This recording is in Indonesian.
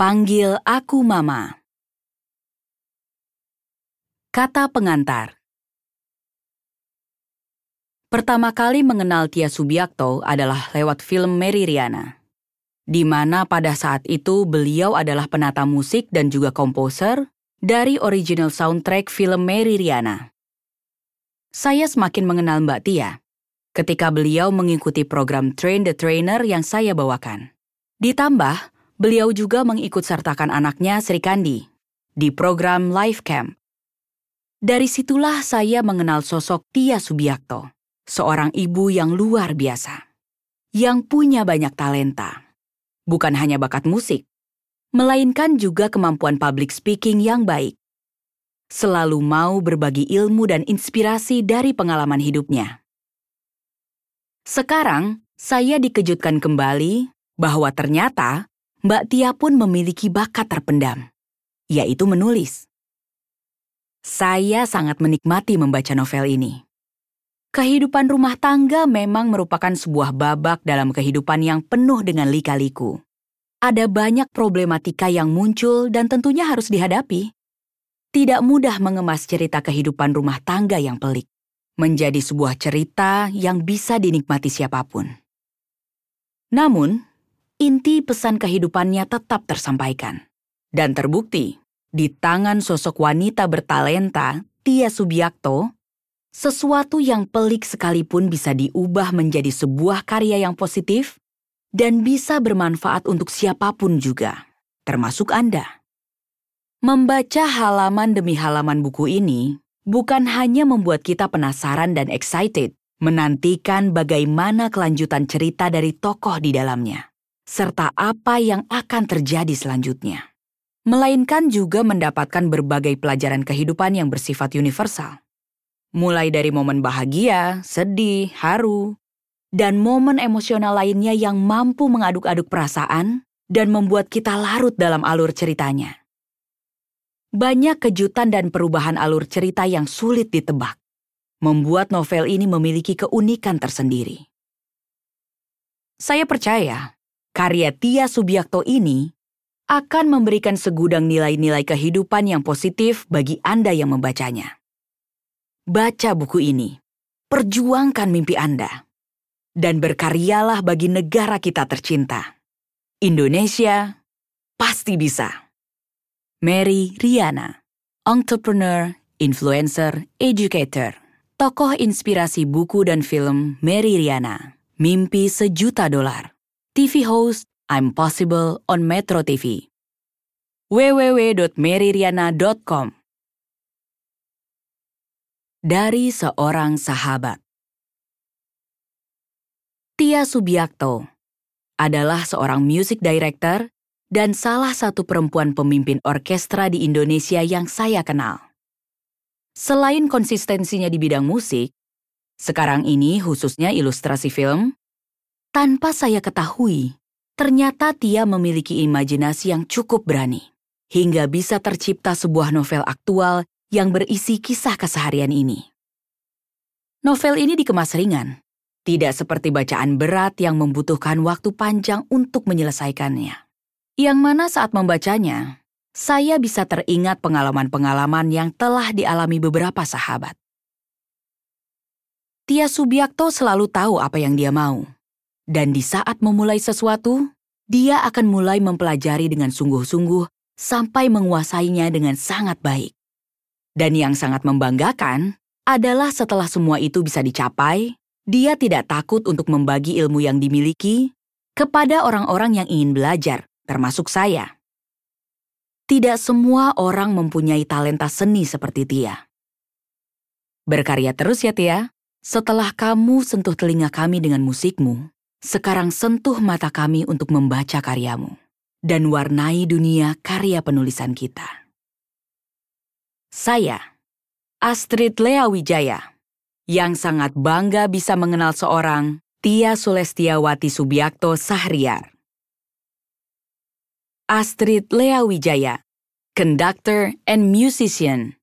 Panggil aku Mama. Kata pengantar. Pertama kali mengenal Tia Subiakto adalah lewat film Mary Riana. Di mana pada saat itu beliau adalah penata musik dan juga komposer dari original soundtrack film Mary Riana. Saya semakin mengenal Mbak Tia ketika beliau mengikuti program Train the Trainer yang saya bawakan. Ditambah, Beliau juga mengikut sertakan anaknya Sri Kandi di program Life Camp. Dari situlah saya mengenal sosok Tia Subiakto, seorang ibu yang luar biasa, yang punya banyak talenta. Bukan hanya bakat musik, melainkan juga kemampuan public speaking yang baik. Selalu mau berbagi ilmu dan inspirasi dari pengalaman hidupnya. Sekarang, saya dikejutkan kembali bahwa ternyata Mbak Tia pun memiliki bakat terpendam, yaitu menulis. Saya sangat menikmati membaca novel ini. Kehidupan rumah tangga memang merupakan sebuah babak dalam kehidupan yang penuh dengan lika-liku. Ada banyak problematika yang muncul dan tentunya harus dihadapi. Tidak mudah mengemas cerita kehidupan rumah tangga yang pelik menjadi sebuah cerita yang bisa dinikmati siapa pun. Namun, inti pesan kehidupannya tetap tersampaikan. Dan terbukti, di tangan sosok wanita bertalenta, Tia Subiakto, sesuatu yang pelik sekalipun bisa diubah menjadi sebuah karya yang positif dan bisa bermanfaat untuk siapa pun juga, termasuk Anda. Membaca halaman demi halaman buku ini bukan hanya membuat kita penasaran dan excited, menantikan bagaimana kelanjutan cerita dari tokoh di dalamnya serta apa yang akan terjadi selanjutnya. Melainkan juga mendapatkan berbagai pelajaran kehidupan yang bersifat universal. Mulai dari momen bahagia, sedih, haru, dan momen emosional lainnya yang mampu mengaduk-aduk perasaan dan membuat kita larut dalam alur ceritanya. Banyak kejutan dan perubahan alur cerita yang sulit ditebak, membuat novel ini memiliki keunikan tersendiri. Saya percaya karya Tia Subiakto ini akan memberikan segudang nilai-nilai kehidupan yang positif bagi Anda yang membacanya. Baca buku ini, perjuangkan mimpi Anda, dan berkaryalah bagi negara kita tercinta. Indonesia pasti bisa. Mary Riana, entrepreneur, influencer, educator, tokoh inspirasi buku dan film Mary Riana, mimpi sejuta dolar. TV host I'm Possible on Metro TV. www.meryriana.com Dari seorang sahabat Tia Subiakto adalah seorang music director dan salah satu perempuan pemimpin orkestra di Indonesia yang saya kenal. Selain konsistensinya di bidang musik, sekarang ini khususnya ilustrasi film, tanpa saya ketahui, ternyata Tia memiliki imajinasi yang cukup berani, hingga bisa tercipta sebuah novel aktual yang berisi kisah keseharian ini. Novel ini dikemas ringan, tidak seperti bacaan berat yang membutuhkan waktu panjang untuk menyelesaikannya. Yang mana saat membacanya, saya bisa teringat pengalaman-pengalaman yang telah dialami beberapa sahabat. Tia Subiakto selalu tahu apa yang dia mau dan di saat memulai sesuatu, dia akan mulai mempelajari dengan sungguh-sungguh sampai menguasainya dengan sangat baik. Dan yang sangat membanggakan adalah setelah semua itu bisa dicapai, dia tidak takut untuk membagi ilmu yang dimiliki kepada orang-orang yang ingin belajar, termasuk saya. Tidak semua orang mempunyai talenta seni seperti Tia. Berkarya terus ya Tia. Setelah kamu sentuh telinga kami dengan musikmu, sekarang sentuh mata kami untuk membaca karyamu dan warnai dunia karya penulisan kita. Saya, Astrid Lea Wijaya, yang sangat bangga bisa mengenal seorang Tia Sulestiawati Subiakto Sahriar. Astrid Lea Wijaya, conductor and musician.